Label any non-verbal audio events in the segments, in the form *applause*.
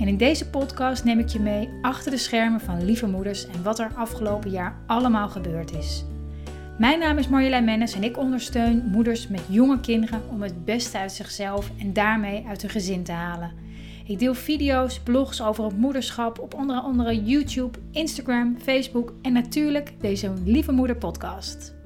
En in deze podcast neem ik je mee achter de schermen van Lieve Moeders en wat er afgelopen jaar allemaal gebeurd is. Mijn naam is Marjolein Mennis en ik ondersteun moeders met jonge kinderen om het beste uit zichzelf en daarmee uit hun gezin te halen. Ik deel video's, blogs over het moederschap op onder andere YouTube, Instagram, Facebook en natuurlijk deze Lieve Moeder podcast.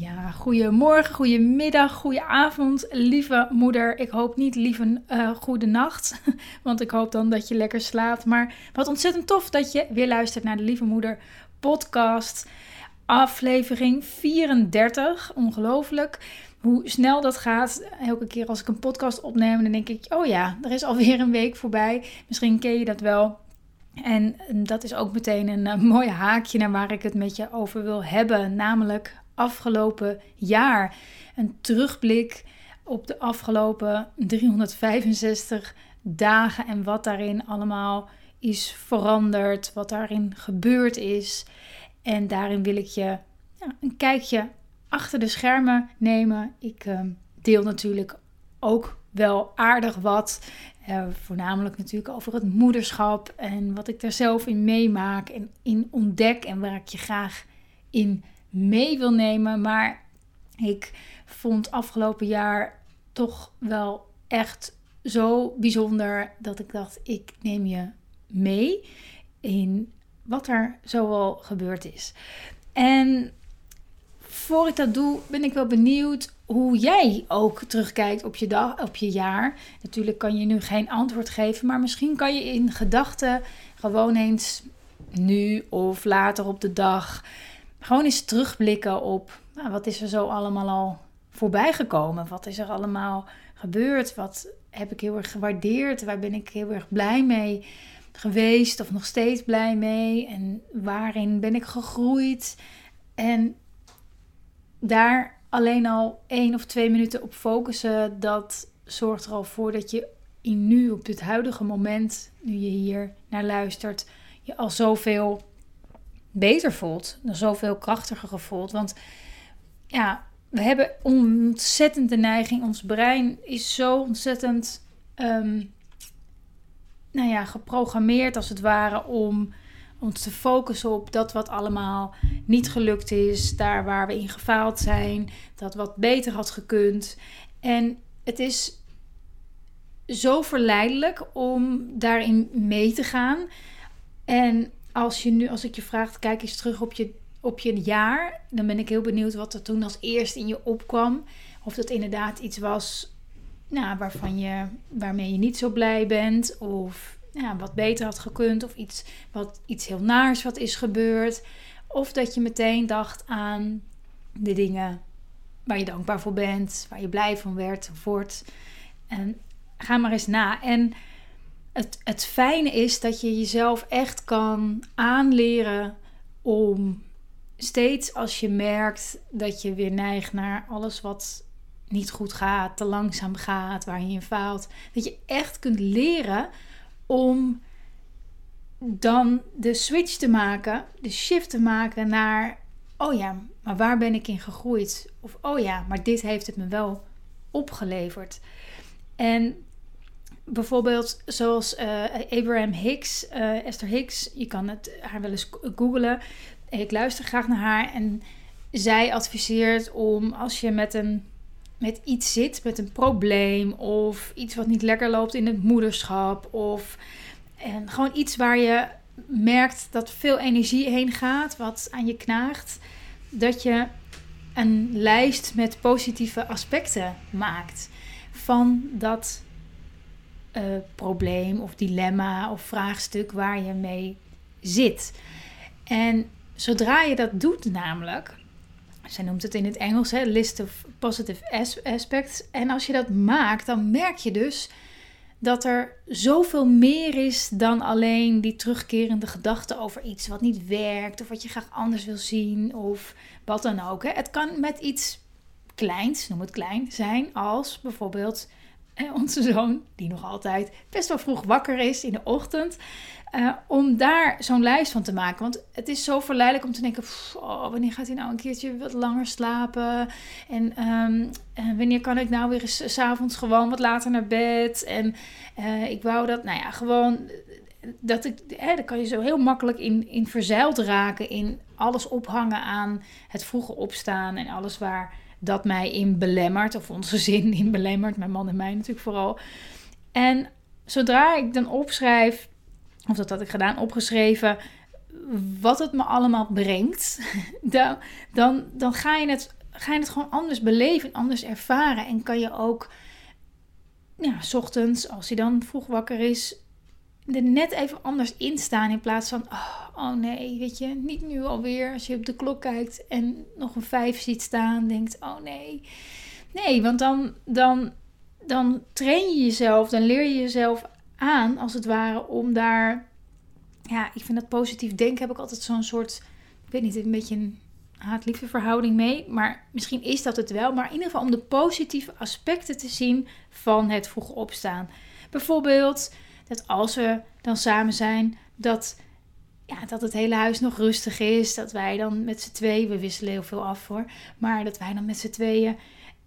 Ja, goedemorgen, goedemiddag, goedenavond, lieve moeder. Ik hoop niet lieve uh, goede nacht, *laughs* want ik hoop dan dat je lekker slaapt. Maar wat ontzettend tof dat je weer luistert naar de Lieve Moeder podcast. Aflevering 34, ongelooflijk hoe snel dat gaat. Elke keer als ik een podcast opneem, dan denk ik: oh ja, er is alweer een week voorbij. Misschien ken je dat wel. En dat is ook meteen een uh, mooi haakje naar waar ik het met je over wil hebben, namelijk afgelopen jaar. Een terugblik op de afgelopen 365 dagen en wat daarin allemaal is veranderd, wat daarin gebeurd is. En daarin wil ik je ja, een kijkje achter de schermen nemen. Ik uh, deel natuurlijk ook wel aardig wat. Uh, voornamelijk natuurlijk over het moederschap en wat ik daar zelf in meemaak en in ontdek en waar ik je graag in mee wil nemen. Maar ik vond afgelopen jaar toch wel echt zo bijzonder dat ik dacht: ik neem je mee in wat er zoal gebeurd is. En voor ik dat doe, ben ik wel benieuwd hoe jij ook terugkijkt op je, dag, op je jaar. Natuurlijk kan je nu geen antwoord geven, maar misschien kan je in gedachten gewoon eens nu of later op de dag gewoon eens terugblikken op nou, wat is er zo allemaal al voorbij gekomen? Wat is er allemaal gebeurd? Wat heb ik heel erg gewaardeerd? Waar ben ik heel erg blij mee geweest of nog steeds blij mee? En waarin ben ik gegroeid? En daar alleen al één of twee minuten op focussen, dat zorgt er al voor dat je in nu, op dit huidige moment, nu je hier naar luistert, je al zoveel beter voelt, zoveel krachtiger voelt. Want ja, we hebben ontzettend de neiging, ons brein is zo ontzettend, um, nou ja, geprogrammeerd als het ware om ons te focussen op dat wat allemaal niet gelukt is, daar waar we in gefaald zijn, dat wat beter had gekund. En het is zo verleidelijk om daarin mee te gaan. En als je nu, als ik je vraag, kijk eens terug op je, op je jaar, dan ben ik heel benieuwd wat er toen als eerst in je opkwam. Of dat inderdaad iets was nou, waarvan je, waarmee je niet zo blij bent. Of ja, wat beter had gekund. Of iets, wat, iets heel naars wat is gebeurd. Of dat je meteen dacht aan de dingen waar je dankbaar voor bent. Waar je blij van werd of wordt. En ga maar eens na. En het, het fijne is dat je jezelf echt kan aanleren om steeds als je merkt dat je weer neigt naar alles wat niet goed gaat, te langzaam gaat, waar je in faalt, dat je echt kunt leren om dan de switch te maken, de shift te maken naar, oh ja, maar waar ben ik in gegroeid? Of oh ja, maar dit heeft het me wel opgeleverd. En bijvoorbeeld zoals uh, Abraham Hicks, uh, Esther Hicks, je kan het haar wel eens googlen. Ik luister graag naar haar en zij adviseert om als je met een met iets zit, met een probleem of iets wat niet lekker loopt in het moederschap of en gewoon iets waar je merkt dat veel energie heen gaat, wat aan je knaagt, dat je een lijst met positieve aspecten maakt van dat uh, probleem of dilemma of vraagstuk waar je mee zit. En zodra je dat doet, namelijk, zij noemt het in het Engels, hè, list of positive aspects. En als je dat maakt, dan merk je dus dat er zoveel meer is dan alleen die terugkerende gedachte over iets wat niet werkt of wat je graag anders wil zien of wat dan ook. Hè. Het kan met iets kleins, noem het klein, zijn als bijvoorbeeld onze zoon, die nog altijd best wel vroeg wakker is in de ochtend. Uh, om daar zo'n lijst van te maken. Want het is zo verleidelijk om te denken: oh, wanneer gaat hij nou een keertje wat langer slapen? En, um, wanneer kan ik nou weer eens s'avonds gewoon wat later naar bed? En ik wou dat, nou ja, gewoon. Dat ik, hè, dan kan je zo heel makkelijk in, in verzeild raken. In alles ophangen aan het vroege opstaan. En alles waar dat mij in belemmert. Of onze *laughs* zin in belemmert. Mijn man en mij natuurlijk vooral. En zodra ik dan opschrijf of dat had ik gedaan, opgeschreven wat het me allemaal brengt, *laughs* dan, dan, dan ga, je het, ga je het gewoon anders beleven, anders ervaren. En kan je ook, ja, s ochtends, als hij dan vroeg wakker is, er net even anders in staan. In plaats van, oh, oh, nee, weet je, niet nu alweer. Als je op de klok kijkt en nog een vijf ziet staan, denkt, oh nee. Nee, want dan, dan, dan train je jezelf, dan leer je jezelf aan, als het ware, om daar. Ja, ik vind dat positief denken heb ik altijd zo'n soort. Ik weet niet, een beetje een haat-liefde verhouding mee. Maar misschien is dat het wel. Maar in ieder geval om de positieve aspecten te zien van het vroeg opstaan. Bijvoorbeeld dat als we dan samen zijn, dat, ja, dat het hele huis nog rustig is. Dat wij dan met z'n tweeën, we wisselen heel veel af hoor. Maar dat wij dan met z'n tweeën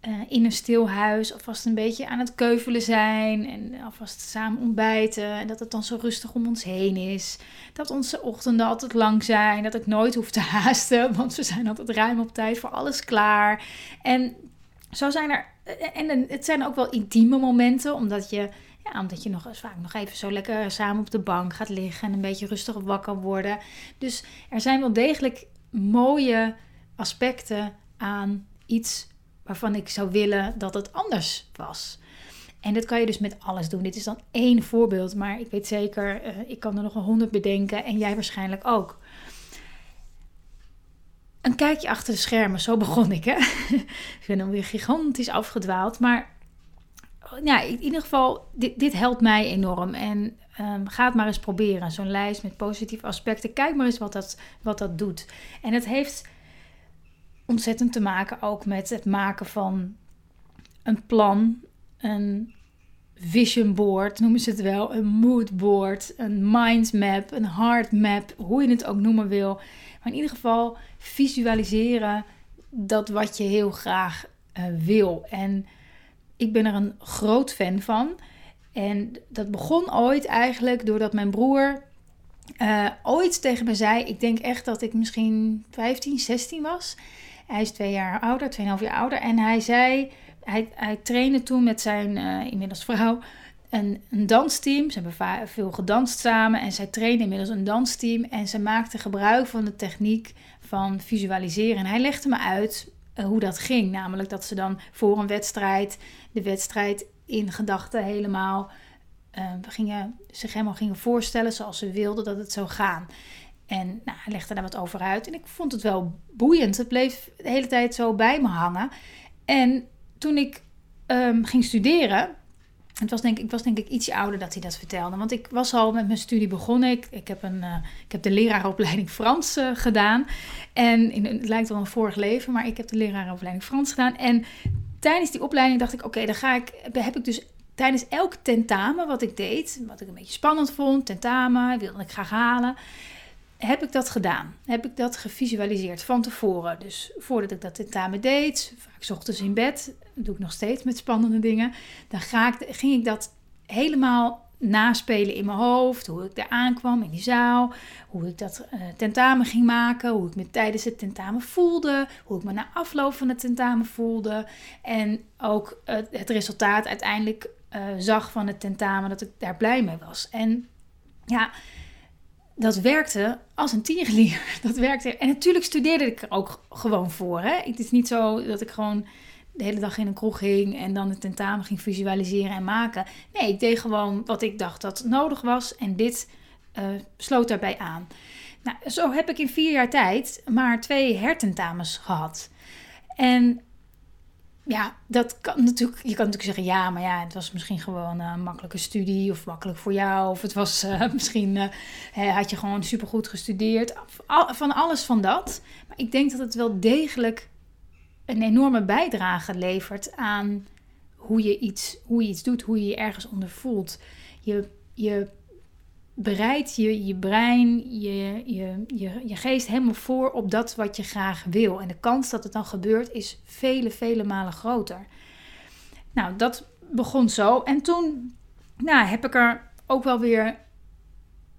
uh, in een stil huis alvast een beetje aan het keuvelen zijn en alvast samen ontbijten en dat het dan zo rustig om ons heen is. Dat onze ochtenden altijd lang zijn, dat ik nooit hoef te *laughs* haasten, want we zijn altijd ruim op tijd voor alles klaar. En zo zijn er, eh, en het zijn ook wel intieme momenten, omdat je, ja, omdat je nog vaak nog even zo lekker samen op de bank gaat liggen en een beetje rustig wakker worden. Dus er zijn wel degelijk mooie aspecten aan iets waarvan ik zou willen dat het anders was. En dat kan je dus met alles doen. Dit is dan één voorbeeld, maar ik weet zeker, uh, ik kan er nog een honderd bedenken en jij waarschijnlijk ook. Een kijkje achter de schermen, zo begon ik. Hè? *laughs* ik ben dan weer gigantisch afgedwaald, maar ja, in ieder geval, dit, dit helpt mij enorm. En um, ga het maar eens proberen. Zo'n lijst met positieve aspecten. Kijk maar eens wat dat, wat dat doet. En het heeft ontzettend te maken ook met het maken van een plan, een vision board, noemen ze het wel, een mood board, een mind map, een heart map, hoe je het ook noemen wil. Maar in ieder geval visualiseren dat wat je heel graag uh, wil. En ik ben er een groot fan van. En dat begon ooit eigenlijk doordat mijn broer uh, ooit tegen me zei: Ik denk echt dat ik misschien 15, 16 was. Hij is twee jaar ouder, tweeënhalf jaar ouder. En hij zei, hij, hij trainde toen met zijn uh, inmiddels vrouw een, een dansteam. Ze hebben veel gedanst samen en zij trainde inmiddels een dansteam. En ze maakte gebruik van de techniek van visualiseren. En hij legde me uit hoe dat ging. Namelijk dat ze dan voor een wedstrijd de wedstrijd in gedachten helemaal uh, gingen, zich helemaal gingen voorstellen zoals ze wilden dat het zou gaan. En nou, legde daar wat over uit. En ik vond het wel boeiend. Het bleef de hele tijd zo bij me hangen. En toen ik um, ging studeren. Het was denk, ik was denk ik ietsje ouder dat hij dat vertelde. Want ik was al met mijn studie begonnen. Ik, ik, heb, een, uh, ik heb de leraaropleiding Frans uh, gedaan. En in, het lijkt wel een vorig leven, maar ik heb de leraaropleiding Frans gedaan. En tijdens die opleiding dacht ik, oké, dan ga ik, heb ik dus tijdens elk tentamen wat ik deed, wat ik een beetje spannend vond, tentamen, wilde ik graag halen, heb ik dat gedaan? Heb ik dat gevisualiseerd van tevoren? Dus voordat ik dat tentamen deed, vaak ochtends in bed, doe ik nog steeds met spannende dingen, dan ga ik, ging ik dat helemaal naspelen in mijn hoofd. Hoe ik daar aankwam in die zaal, hoe ik dat uh, tentamen ging maken, hoe ik me tijdens het tentamen voelde, hoe ik me na afloop van het tentamen voelde en ook het resultaat uiteindelijk uh, zag van het tentamen, dat ik daar blij mee was. En ja, dat werkte als een tierenlier. *laughs* Dat werkte. En natuurlijk studeerde ik er ook gewoon voor. Hè? Het is niet zo dat ik gewoon de hele dag in een kroeg ging en dan het tentamen ging visualiseren en maken. Nee, ik deed gewoon wat ik dacht dat nodig was en dit uh, sloot daarbij aan. Nou, zo heb ik in vier jaar tijd maar twee hertentamens gehad. En ja, dat kan natuurlijk. Je kan natuurlijk zeggen, ja, maar ja, het was misschien gewoon een makkelijke studie of makkelijk voor jou. Of het was uh, *laughs* misschien, uh, had je gewoon supergoed gestudeerd. Van alles van dat. Maar ik denk dat het wel degelijk een enorme bijdrage levert aan hoe je iets, hoe iets doet, hoe je je ergens onder voelt. Je, je bereidt je, je brein, je, je, je, je geest helemaal voor op dat wat je graag wil. En de kans dat het dan gebeurt is vele, vele malen groter. Nou, dat begon zo. En toen nou, heb ik er ook wel weer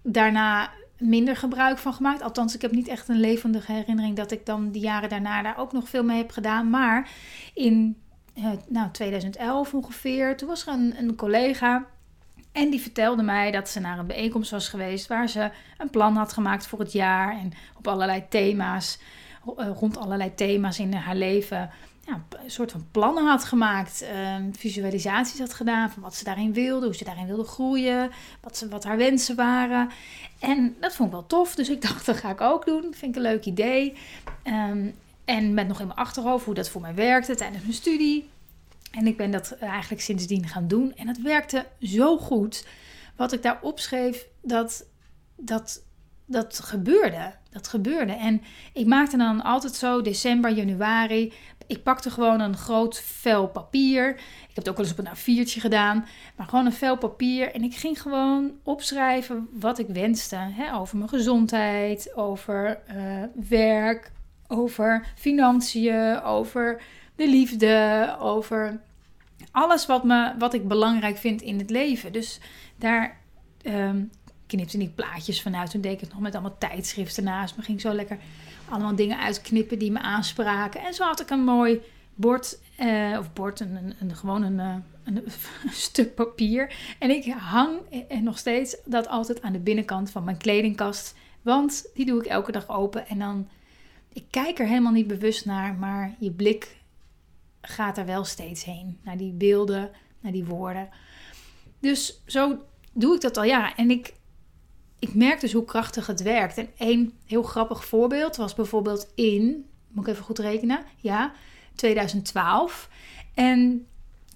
daarna minder gebruik van gemaakt. Althans, ik heb niet echt een levendige herinnering dat ik dan die jaren daarna daar ook nog veel mee heb gedaan. Maar in uh, nou, 2011 ongeveer, toen was er een collega en die vertelde mij dat ze naar een bijeenkomst was geweest waar ze een plan had gemaakt voor het jaar en op allerlei thema's, eh, rond allerlei thema's in haar leven, ja, een soort van plannen had gemaakt, ehm, visualisaties had gedaan van wat ze daarin wilde, hoe ze daarin wilde groeien, wat, wat haar wensen waren. En dat vond ik wel tof, dus ik *laughs* dacht dat ga ik ook doen. Vind ik een leuk idee. Ehm, en met nog in mijn achterhoofd hoe dat voor mij werkte tijdens mijn studie. En ik ben dat eigenlijk sindsdien gaan doen. En het werkte zo goed. Wat ik daar opschreef, dat, dat, dat gebeurde. Dat gebeurde. En ik maakte dan altijd zo, december, januari. Ik pakte gewoon een groot vel papier. Ik heb het ook wel eens op een A4'tje gedaan. Maar gewoon een vel papier. En ik ging gewoon opschrijven wat ik wenste. Hè, over mijn gezondheid, over uh, werk, over financiën, over de liefde, over alles wat, me, wat ik belangrijk vind in het leven. Dus daar um, knipte ik plaatjes vanuit. Toen deed ik het nog met allemaal tijdschriften naast me. Ging zo lekker allemaal dingen uitknippen die me aanspraken. En zo had ik een mooi bord, uh, of bord, een, een, gewoon een, eh, een, een, *laughs* stuk papier. En ik hang en nog steeds dat altijd aan de binnenkant van mijn kledingkast. Want die doe ik elke dag open en dan... Ik kijk er helemaal niet bewust naar, maar je blik gaat er wel steeds heen. Naar die beelden, naar die woorden. Dus zo doe ik dat al ja. En ik, ik merk dus hoe krachtig het werkt. En één heel grappig voorbeeld was bijvoorbeeld in, moet ik even goed rekenen, ja, 2012. En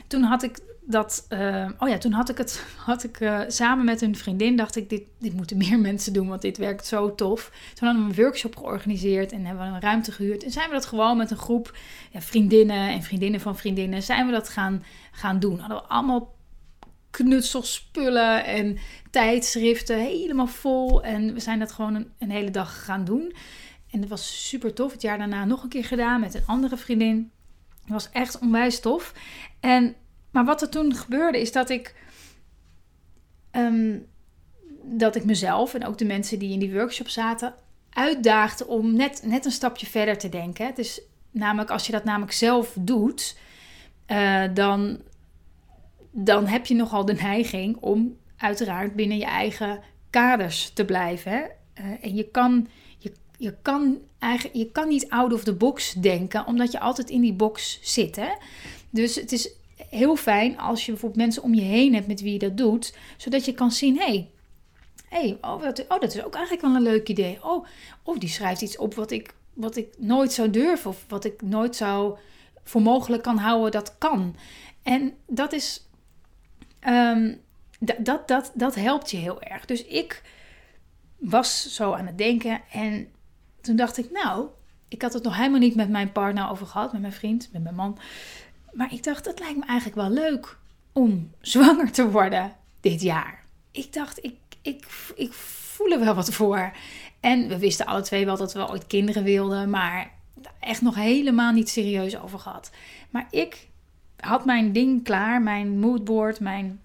toen had ik dat, uh, oh ja, toen had ik het, *laughs* had ik uh, samen met een vriendin, dacht ik, dit, dit moeten *laughs* meer mensen doen, want dit werkt zo tof. Toen hadden we een workshop georganiseerd en hebben we een ruimte gehuurd. En zijn we dat gewoon met een groep ja, vriendinnen en vriendinnen van vriendinnen, zijn we dat gaan, gaan doen. Hadden we allemaal knutselspullen en tijdschriften, helemaal vol. En we zijn dat gewoon een, een hele dag gaan doen. En dat was super tof. Het jaar daarna nog een keer gedaan met een andere vriendin. Het was echt onwijs tof. En maar wat er toen gebeurde is dat ik, um, dat ik mezelf en ook de mensen die in die workshop zaten uitdaagde om net, net een stapje verder te denken. Het namelijk als je dat namelijk zelf doet, uh, dan, dan heb je nogal de neiging om uiteraard binnen je eigen kaders te blijven. Hè? Uh, en je kan, je, je, kan eigenlijk, je kan niet out of the box denken, omdat je altijd in die box zit. Hè? Dus het is heel fijn als je bijvoorbeeld mensen om je heen hebt met wie je dat doet, zodat je kan zien: hé, hey, hey, oh, oh, dat is ook eigenlijk wel een leuk idee. Oh, oh die schrijft iets op wat ik, wat ik nooit zou durven of wat ik nooit zou voor mogelijk kan houden dat kan. En dat is. Um, dat, dat, dat helpt je heel erg. Dus ik was zo aan het denken en toen dacht ik, nou, ik had het nog helemaal niet met mijn partner over gehad, met mijn vriend, met mijn man. Maar ik dacht, het lijkt me eigenlijk wel leuk om zwanger te worden dit jaar. Ik dacht, ik, ik, ik voel er wel wat voor. En we wisten alle twee wel dat we ooit kinderen wilden, maar echt nog helemaal niet serieus over gehad. Maar ik had mijn ding klaar, mijn moodboard, mijn,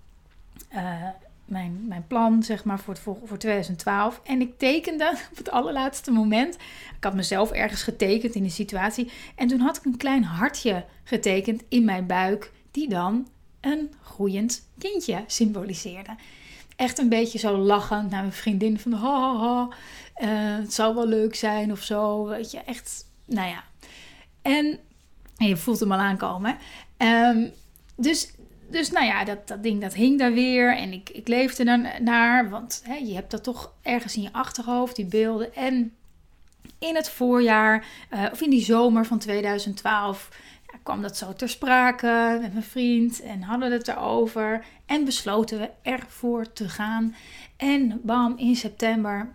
uh, mijn, mijn plan zeg maar voor, het, voor 2012. En ik tekende *laughs* op het allerlaatste moment. Ik had mezelf ergens getekend in een situatie. En toen had ik een klein hartje getekend in mijn buik, die dan een groeiend kindje symboliseerde. Echt een beetje zo lachend naar mijn vriendin van ha, ha, uh, het zou wel leuk zijn of zo. Weet je, echt, nou ja. En, en je voelt hem al aankomen. Um, dus dus nou ja, dat, dat ding dat hing daar weer. En ik, ik leefde er naar. Want hè, je hebt dat toch ergens in je achterhoofd, die beelden. En in het voorjaar, uh, of in die zomer van 2012, ja, kwam dat zo ter sprake met mijn vriend en hadden we het erover. En besloten we ervoor te gaan. En bam, in september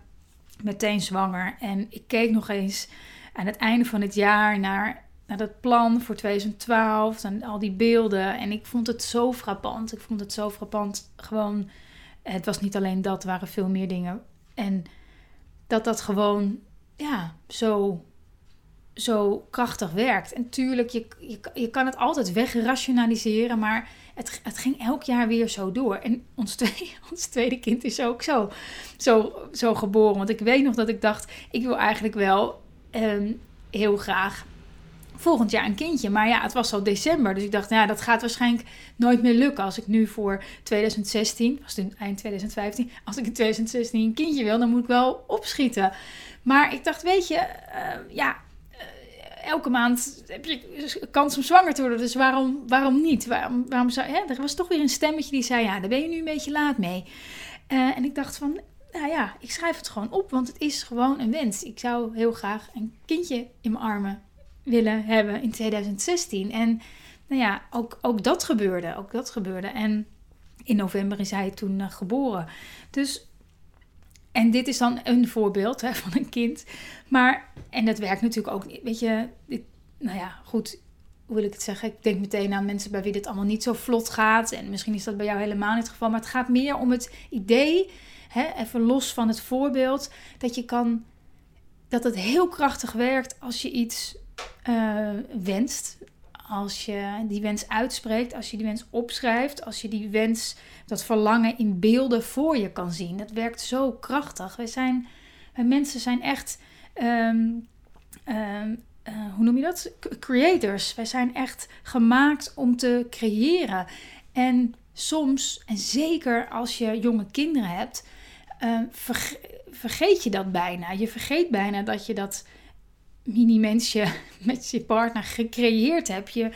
meteen zwanger. En ik keek nog eens aan het einde van het jaar naar, dat plan voor 2012. En al die beelden. En ik vond het zo frappant. Ik vond het zo frappant. Gewoon, het was niet alleen dat, waren veel meer dingen. En dat dat gewoon, ja, zo zo krachtig werkt. En tuurlijk, je, je, je kan het altijd wegrationaliseren, maar het, het ging elk jaar weer zo door. En ons, tweede, *laughs* ons tweede kind is ook zo, zo, zo geboren. Want ik weet nog dat ik dacht, ik wil eigenlijk wel ehm, heel graag volgend jaar een kindje. Maar ja, het was al december. Dus ik dacht, nou ja, dat gaat waarschijnlijk nooit meer lukken. Als ik nu voor 2016, was het eind 2015, als ik in 2016 een kindje wil, dan moet ik wel opschieten. Maar ik dacht, weet je, uh, ja, elke maand heb je kans om zwanger te worden. Dus waarom, waarom niet? Waarom, waarom zou, hè? Er was toch weer een stemmetje die zei: Ja, daar ben je nu een beetje laat mee. Uh, en ik dacht van. Nou ja, ik schrijf het gewoon op, want het is gewoon een wens. Ik zou heel graag een kindje in mijn armen willen hebben in 2016. En nou ja, ook, ook dat gebeurde. Ook dat gebeurde. En in november is hij toen uh, geboren. Dus en dit is dan een voorbeeld hè, *laughs* van een kind. Maar, en dat werkt natuurlijk ook niet. Weet je, nou ja, goed, hoe wil ik het zeggen? Ik denk meteen aan mensen bij wie dit allemaal niet zo vlot gaat. En misschien is dat bij jou helemaal niet het geval. Maar het gaat meer om het idee, hè, even los van het voorbeeld, dat je kan, dat het heel krachtig werkt als je iets uh, wenst als je die wens uitspreekt, als je die wens opschrijft, als je die wens, dat verlangen in beelden voor je kan zien. Dat werkt zo krachtig. Wij zijn, wij mensen zijn echt, ehm, ehm, eh, hoe noem je dat? Creators. Wij zijn echt gemaakt om te creëren. En soms, en zeker als je jonge kinderen hebt, uh, vergeet je dat bijna. Je vergeet bijna dat je dat mini-mensje *laughs* met je partner gecreëerd hebt. Je,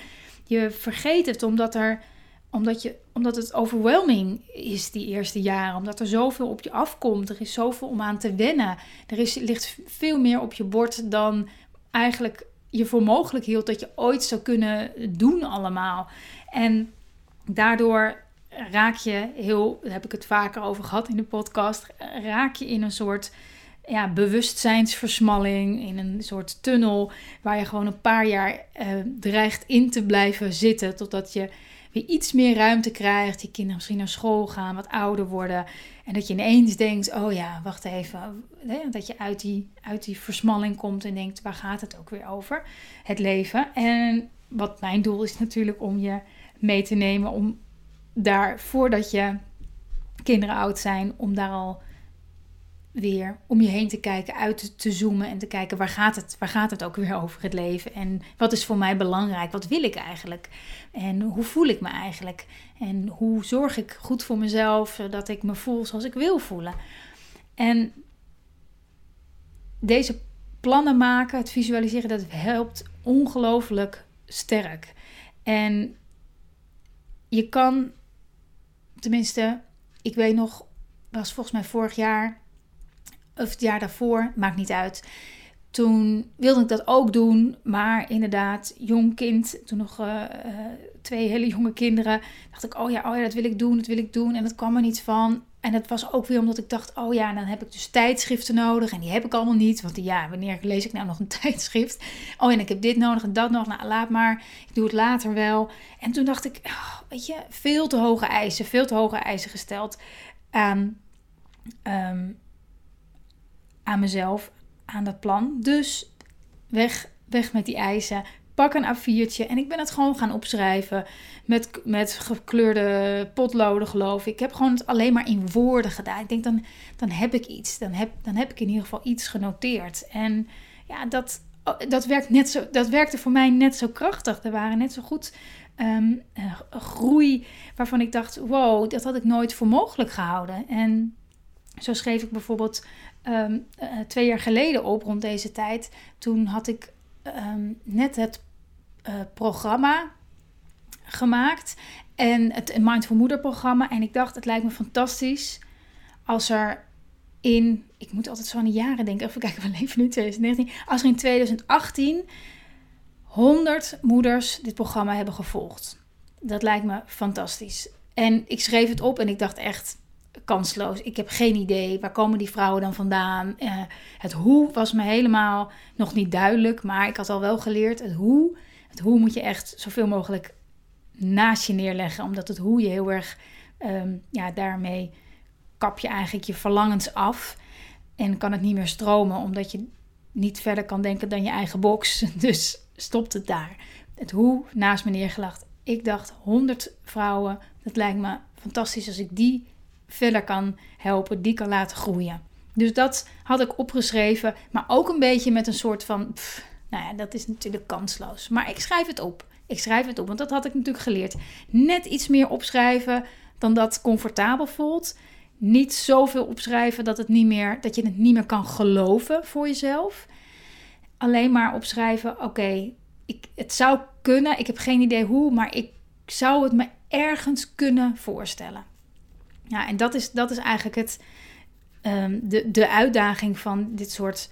je vergeet het omdat, er, omdat, je, omdat het overwhelming is die eerste jaren. Omdat er zoveel op je afkomt. Er is zoveel om aan te wennen. Er is, ligt veel meer op je bord dan eigenlijk je voor mogelijk hield dat je ooit zou kunnen doen allemaal. En daardoor raak je heel, daar heb ik het vaker over gehad in de podcast, raak je in een soort ja, bewustzijnsversmalling, in een soort tunnel waar je gewoon een paar jaar uh, dreigt in te blijven zitten totdat je weer iets meer ruimte krijgt, je kinderen misschien naar school gaan, wat ouder worden en dat je ineens denkt, oh ja, wacht even, dat je uit die, uit die versmalling komt en denkt, waar gaat het ook weer over, het leven. En wat mijn doel is natuurlijk om je mee te nemen om daar voordat je kinderen oud zijn, om daar al weer om je heen te kijken, uit te zoomen en te kijken waar gaat het, waar gaat het ook weer *laughs* over het leven en wat is voor mij belangrijk, wat wil ik eigenlijk en hoe voel ik me eigenlijk en hoe zorg ik goed voor mezelf zodat ik me voel zoals ik wil voelen. En deze plannen maken, het visualiseren, dat helpt ongelooflijk sterk. En je kan, tenminste, ik weet nog, was volgens mij vorig jaar of het jaar daarvoor, maakt niet uit. Toen wilde ik dat ook doen, maar inderdaad, jong kind, toen nog uh, twee hele jonge kinderen, dacht ik, oh ja, oh ja, dat wil ik doen, dat wil ik doen. En dat kwam er niet van. En dat was ook weer omdat ik dacht, oh ja, dan heb ik dus tijdschriften nodig. En die heb ik allemaal niet, want ja, wanneer lees ik nou nog een *laughs* tijdschrift? Oh, en ik heb dit nodig en dat nog. Nou, laat maar, ik doe het later wel. En toen dacht ik, oh, weet je, veel te hoge eisen, veel te hoge eisen gesteld aan... Ehm, aan mezelf, aan dat plan. Dus weg, weg met die eisen. Pak een A4'tje en ik ben het gewoon gaan opschrijven met, met gekleurde potloden, geloof ik. Ik heb gewoon het alleen maar in woorden gedaan. Ik denk, dan, dan heb ik iets. Dan heb, dan heb ik in ieder geval iets genoteerd. En ja, dat, dat, werkt net zo, dat werkte voor mij net zo krachtig. Er waren net zo goed um, groei waarvan ik dacht, wow, dat had ik nooit voor mogelijk gehouden. En zo schreef ik bijvoorbeeld Ehm, eh, twee jaar geleden op, rond deze tijd. Toen had ik ehm, net het uh, programma gemaakt. En het Mindful Moeder programma. En ik dacht, het lijkt me fantastisch als er in... Ik moet altijd zo aan de jaren denken. Even kijken, *laughs* we leven nu 2019. Als er in 2018 100 moeders dit programma hebben gevolgd. Dat lijkt me fantastisch. En ik schreef het op en ik dacht echt kansloos. Ik heb geen idee. Waar komen die vrouwen dan vandaan? Uh, het hoe was me helemaal nog niet duidelijk. Maar ik had al wel geleerd. Het hoe, het hoe moet je echt zoveel mogelijk naast je neerleggen. Omdat het hoe je heel erg, um, ja, daarmee kap je eigenlijk je verlangens af. En kan het niet meer stromen, omdat je niet verder kan denken dan je eigen box. *laughs* Dus stopt het daar. Het hoe naast me neergelegd. Ik dacht 100 vrouwen. Dat lijkt me fantastisch als ik die verder kan helpen, die kan laten groeien. Dus dat had ik opgeschreven, maar ook een beetje met een soort van, nou ja, dat is natuurlijk kansloos. Maar ik schrijf het op. Ik schrijf het op, want dat had ik natuurlijk geleerd. Net iets meer opschrijven dan dat comfortabel voelt. Niet zoveel opschrijven dat, het niet meer, dat je het niet meer kan geloven voor jezelf. Alleen maar opschrijven, oké, het zou kunnen. Ik heb geen idee hoe, maar ik zou het me ergens kunnen voorstellen. Ja, en dat is, dat is eigenlijk het, um, de, de uitdaging van dit soort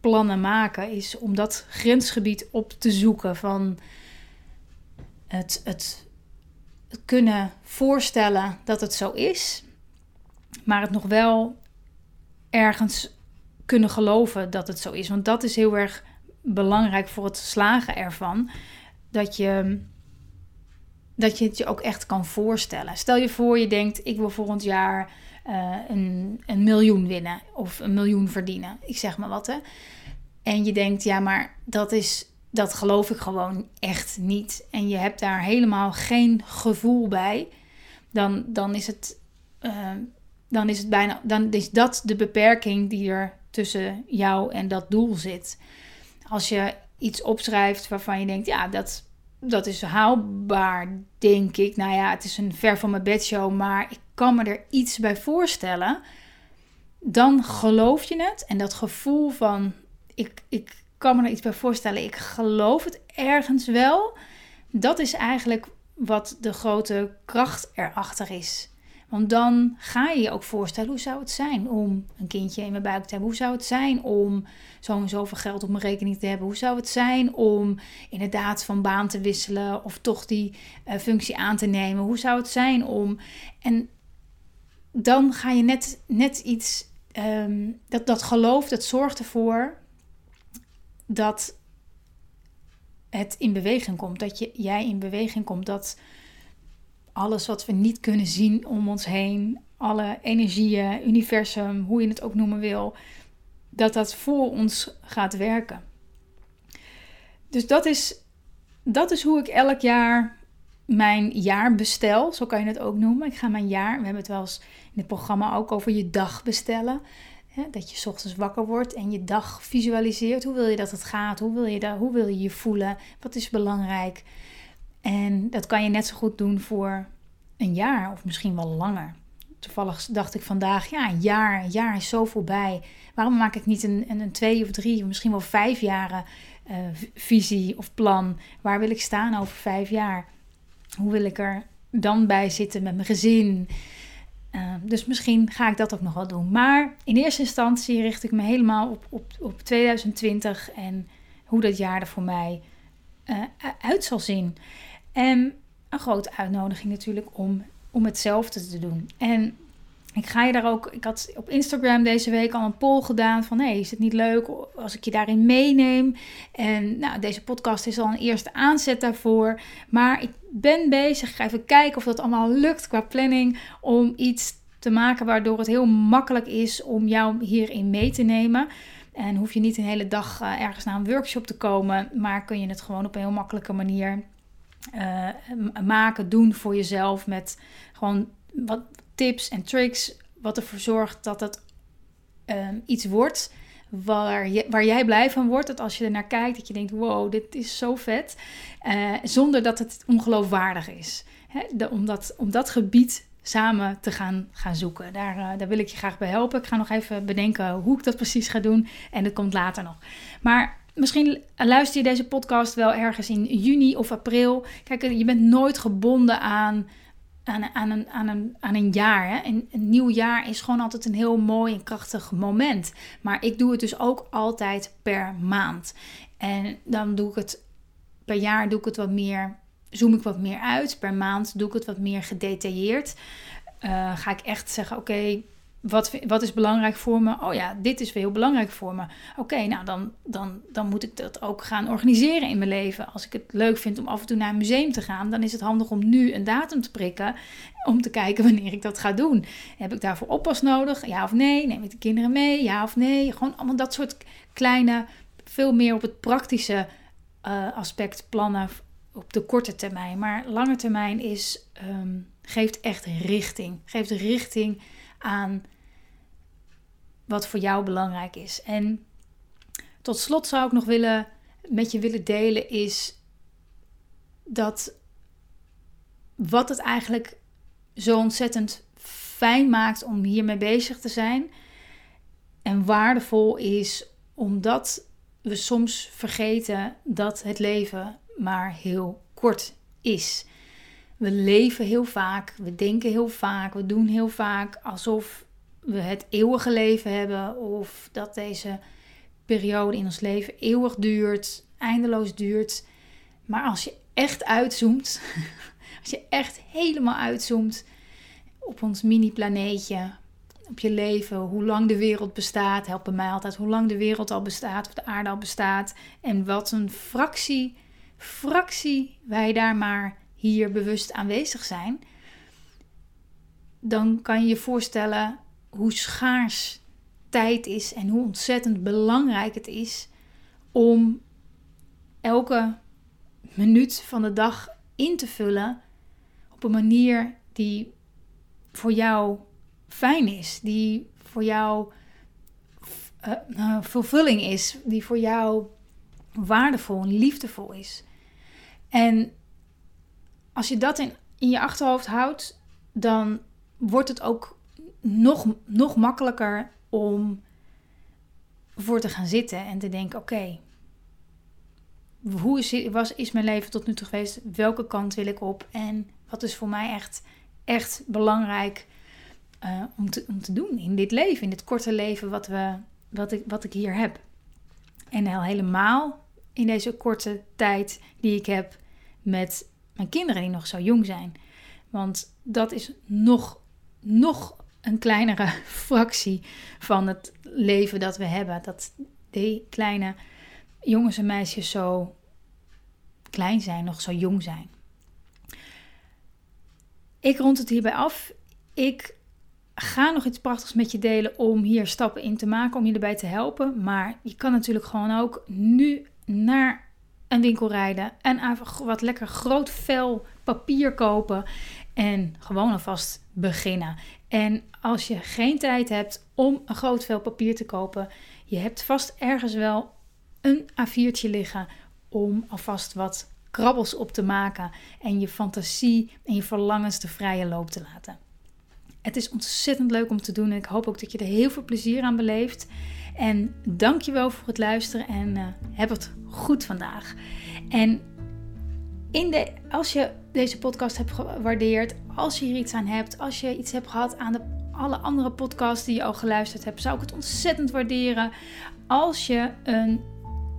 plannen maken, is om dat grensgebied op te zoeken van het, het, het kunnen voorstellen dat het zo is, maar het nog wel ergens kunnen geloven dat het zo is. Want dat is heel erg belangrijk voor het slagen ervan. Dat je dat je het je ook echt kan voorstellen. Stel je voor, je denkt: ik wil volgend jaar uh, een, een miljoen winnen of een miljoen verdienen. Ik zeg maar wat hè. En je denkt: ja, maar dat is. Dat geloof ik gewoon echt niet. En je hebt daar helemaal geen gevoel bij. Dan, dan is het. Uh, dan is het bijna. Dan is dat de beperking die er tussen jou en dat doel zit. Als je iets opschrijft waarvan je denkt: ja, dat, dat is haalbaar, denk ik. Nou ja, het is een ver van mijn bedshow, maar ik kan me er iets bij voorstellen. Dan geloof je het. En dat gevoel van, ik, ik kan me er iets bij voorstellen, ik geloof het ergens wel. Dat is eigenlijk wat de grote kracht erachter is. Want dan ga je je ook voorstellen, hoe zou het zijn om een kindje in mijn buik te hebben? Hoe zou het zijn om zo en zoveel geld op mijn rekening te hebben? Hoe zou het zijn om inderdaad van baan te wisselen of toch die uh, functie aan te nemen? Hoe zou het zijn om... En dan ga je net, net iets... Um, dat, dat geloof, dat zorgt ervoor dat het in beweging komt. Dat je, jij in beweging komt. Dat alles wat we niet kunnen zien om ons heen, alle energieën, universum, hoe je het ook noemen wil, dat dat voor ons gaat werken. Dus dat is, dat is hoe ik elk jaar mijn jaar bestel. Zo kan je het ook noemen. Ik ga mijn jaar, we hebben het wel eens in het programma ook over je dag bestellen. dat je ochtends wakker wordt en je dag visualiseert. Hoe wil je dat het gaat? Hoe wil je, dat, hoe wil je je voelen? Wat is belangrijk? En dat kan je net zo goed doen voor een jaar of misschien wel langer. Toevallig dacht ik vandaag, ja, een jaar, een jaar is zo voorbij. Waarom maak ik niet een, een, een twee of drie, misschien wel vijf jaren uh, visie of plan? Waar wil ik staan over vijf jaar? Hoe wil ik er dan bij zitten met mijn gezin? Uh, dus misschien ga ik dat ook nog wel doen. Maar in eerste instantie richt ik me helemaal op, op, op 2020 en hoe dat jaar er voor mij uh, uit zal zien. En een grote uitnodiging natuurlijk om, om hetzelfde te doen. En ik ga je daar ook. Ik had op Instagram deze week al een poll gedaan van hey, is het niet leuk als ik je daarin meeneem? En nou, deze podcast is al een eerste aanzet daarvoor. Maar ik ben bezig. Ik ga even kijken of dat allemaal lukt qua planning om iets te maken waardoor het heel makkelijk is om jou hierin mee te nemen. En hoef je niet een hele dag eh, ergens naar een workshop te komen, maar kun je het gewoon op een heel makkelijke manier uh, maken, doen voor jezelf. Met gewoon wat tips en tricks. Wat ervoor zorgt dat het uh, iets wordt waar, je, waar jij blij van wordt. Dat als je er naar kijkt, dat je denkt: wow, dit is zo vet. Uh, zonder dat het ongeloofwaardig is. Om, dat, gebied samen te gaan, gaan zoeken. Daar, uh, daar wil ik je graag bij helpen. Ik ga nog even bedenken hoe ik dat precies ga doen. En dat komt later nog. Maar Misschien luister je deze podcast wel ergens in juni of april. Kijk, je bent nooit gebonden aan, aan, aan, een, aan, een, aan een jaar. Hè? Een, nieuw jaar is gewoon altijd een heel mooi en krachtig moment. Maar ik doe het dus ook altijd per maand. En dan doe ik het per jaar doe ik het wat meer, zoom ik wat meer uit. Per maand doe ik het wat meer gedetailleerd. Uh, ga ik echt zeggen, oké, wat, wat is belangrijk voor me? Oh ja, dit is heel belangrijk voor me. Oké, nou dan, dan, dan moet ik dat ook gaan organiseren in mijn leven. Als ik het leuk vind om af en toe naar een museum te gaan, dan is het handig om nu een datum te prikken. Om te kijken *laughs* wanneer ik dat ga doen. Heb ik daarvoor oppas nodig? Ja of nee? Neem ik de kinderen mee? Ja of nee? Gewoon allemaal dat soort kleine, veel meer op het praktische uh, aspect plannen op de korte termijn. Maar lange termijn is, ehm, geeft echt richting. Geeft richting aan wat voor jou belangrijk is. En tot slot zou ik nog willen, met je willen delen is dat wat het eigenlijk zo ontzettend fijn maakt om hiermee bezig te zijn en waardevol is omdat we soms vergeten dat het leven maar heel kort is. We leven heel vaak, we denken heel vaak, we doen heel vaak alsof we het eeuwige leven hebben of dat deze periode in ons leven eeuwig duurt, eindeloos duurt. Maar als je echt uitzoomt, *laughs* als je echt helemaal uitzoomt op ons mini-planeetje, op je leven, hoe lang de wereld bestaat, helpen mij altijd hoe lang de wereld al bestaat of de aarde al bestaat en wat een fractie, fractie wij daar maar hier bewust aanwezig zijn, dan kan je je voorstellen hoe schaars tijd is en hoe ontzettend belangrijk het is om elke minuut van de dag in te vullen op een manier die voor jou fijn is, die voor jou uh, vervulling is, die voor jou waardevol en liefdevol is. En je dat in, in je achterhoofd houdt, dan wordt het ook nog, nog makkelijker om voor te gaan zitten en te denken: oké, hoe is, was, is mijn leven tot nu toe geweest? Welke kant wil ik op? En wat is voor mij echt, echt belangrijk uh, om, te, om te doen in dit leven, in dit korte leven wat, we, wat, ik, wat ik hier heb? En al helemaal in deze korte tijd die ik heb met mijn kinderen die nog zo jong zijn. Want dat is nog, nog een kleinere *laughs* fractie van het leven dat we hebben. Dat die kleine jongens en meisjes zo klein zijn, nog zo jong zijn. Ik rond het hierbij af. Ik ga nog iets prachtigs met je delen om hier stappen in te maken, om je erbij te helpen. Maar je kan natuurlijk gewoon ook nu naar een winkel rijden en wat lekker groot vel papier kopen en gewoon alvast beginnen. En als je geen tijd hebt om een groot vel papier te kopen, je hebt vast ergens wel een A4'tje liggen om alvast wat krabbels op te maken en je fantasie en je verlangens de vrije loop te laten. Het is ontzettend leuk om te doen en ik hoop ook dat je er heel veel plezier aan beleeft. En dankjewel voor het luisteren en uh, heb het goed vandaag. En in de, als je deze podcast hebt gewaardeerd, als je hier iets aan hebt, als je iets hebt gehad aan de, alle andere podcasts die je al geluisterd hebt, zou ik het ontzettend waarderen als je een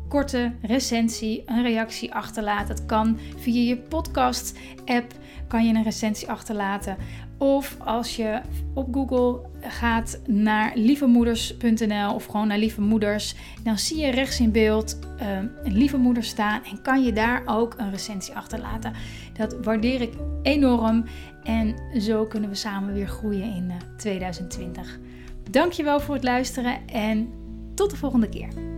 korte recensie, een reactie achterlaat. Dat kan via je podcast-app, kan je een recensie achterlaten. Of als je op Google gaat naar lievemoeders.nl of gewoon naar lieve moeders, dan zie je rechts in beeld uh, een lieve moeder staan en kan je daar ook een recensie achterlaten. Dat waardeer ik enorm en zo kunnen we samen weer groeien in uh, 2020. Dankjewel voor het luisteren en tot de volgende keer.